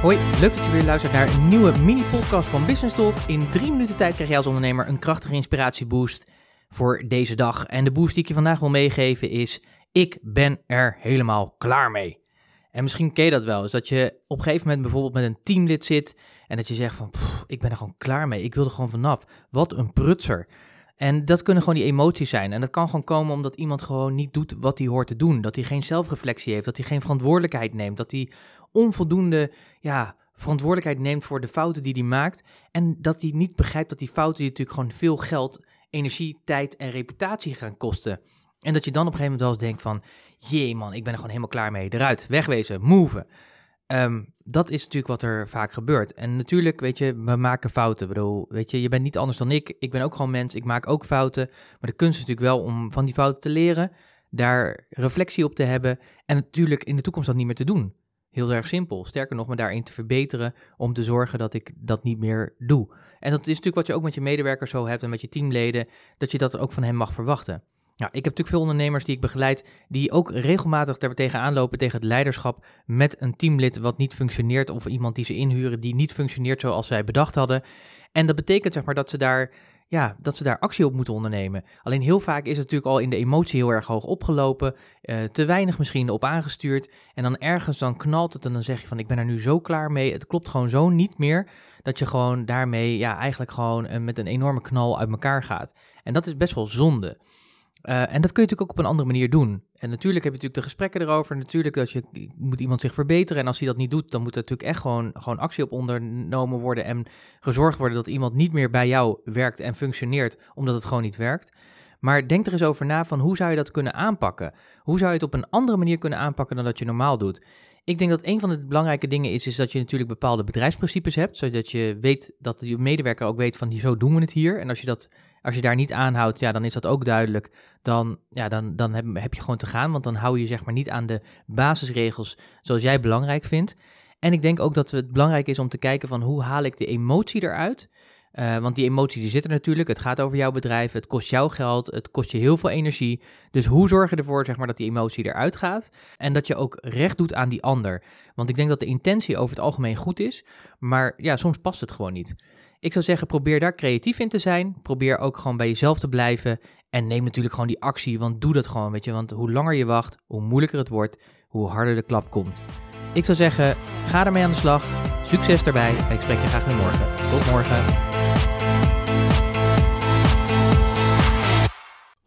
Hoi, leuk dat je weer luistert naar een nieuwe mini-podcast van Business Talk. In drie minuten tijd krijg je als ondernemer een krachtige inspiratieboost voor deze dag. En de boost die ik je vandaag wil meegeven is, ik ben er helemaal klaar mee. En misschien ken je dat wel, is dat je op een gegeven moment bijvoorbeeld met een teamlid zit en dat je zegt van, ik ben er gewoon klaar mee, ik wil er gewoon vanaf. Wat een prutser. En dat kunnen gewoon die emoties zijn. En dat kan gewoon komen omdat iemand gewoon niet doet wat hij hoort te doen. Dat hij geen zelfreflectie heeft, dat hij geen verantwoordelijkheid neemt, dat hij onvoldoende ja, verantwoordelijkheid neemt voor de fouten die hij maakt. En dat hij niet begrijpt dat die fouten je natuurlijk gewoon veel geld, energie, tijd en reputatie gaan kosten. En dat je dan op een gegeven moment wel eens denkt van, jee man, ik ben er gewoon helemaal klaar mee. Eruit, wegwezen, move. Um, dat is natuurlijk wat er vaak gebeurt. En natuurlijk, weet je, we maken fouten. Ik bedoel, weet je, je bent niet anders dan ik. Ik ben ook gewoon mens, ik maak ook fouten. Maar de kunst is natuurlijk wel om van die fouten te leren, daar reflectie op te hebben en natuurlijk in de toekomst dat niet meer te doen. Heel erg simpel. Sterker nog, me daarin te verbeteren om te zorgen dat ik dat niet meer doe. En dat is natuurlijk wat je ook met je medewerkers zo hebt en met je teamleden, dat je dat ook van hen mag verwachten. Ja, ik heb natuurlijk veel ondernemers die ik begeleid, die ook regelmatig er tegenaan lopen tegen het leiderschap met een teamlid wat niet functioneert of iemand die ze inhuren die niet functioneert zoals zij bedacht hadden. En dat betekent zeg maar dat ze daar ja, dat ze daar actie op moeten ondernemen. Alleen heel vaak is het natuurlijk al in de emotie heel erg hoog opgelopen, uh, te weinig misschien op aangestuurd. En dan ergens dan knalt het en dan zeg je van ik ben er nu zo klaar mee. Het klopt gewoon zo niet meer dat je gewoon daarmee ja, eigenlijk gewoon uh, met een enorme knal uit elkaar gaat. En dat is best wel zonde. Uh, en dat kun je natuurlijk ook op een andere manier doen. En natuurlijk heb je natuurlijk de gesprekken erover. Natuurlijk dat je, moet iemand zich verbeteren. En als hij dat niet doet, dan moet er natuurlijk echt gewoon, gewoon actie op ondernomen worden. En gezorgd worden dat iemand niet meer bij jou werkt en functioneert, omdat het gewoon niet werkt. Maar denk er eens over na van hoe zou je dat kunnen aanpakken? Hoe zou je het op een andere manier kunnen aanpakken dan dat je normaal doet? Ik denk dat een van de belangrijke dingen is, is dat je natuurlijk bepaalde bedrijfsprincipes hebt, zodat je weet dat je medewerker ook weet van zo doen we het hier. En als je dat als je daar niet aanhoudt, ja, dan is dat ook duidelijk. Dan, ja, dan, dan heb, heb je gewoon te gaan, want dan hou je zeg maar niet aan de basisregels zoals jij belangrijk vindt. En ik denk ook dat het belangrijk is om te kijken van hoe haal ik de emotie eruit. Uh, want die emotie die zit er natuurlijk. Het gaat over jouw bedrijf. Het kost jou geld. Het kost je heel veel energie. Dus hoe zorg je ervoor zeg maar, dat die emotie eruit gaat? En dat je ook recht doet aan die ander. Want ik denk dat de intentie over het algemeen goed is. Maar ja, soms past het gewoon niet. Ik zou zeggen, probeer daar creatief in te zijn. Probeer ook gewoon bij jezelf te blijven. En neem natuurlijk gewoon die actie, want doe dat gewoon, weet je. Want hoe langer je wacht, hoe moeilijker het wordt, hoe harder de klap komt. Ik zou zeggen, ga ermee aan de slag. Succes daarbij en ik spreek je graag weer morgen. Tot morgen.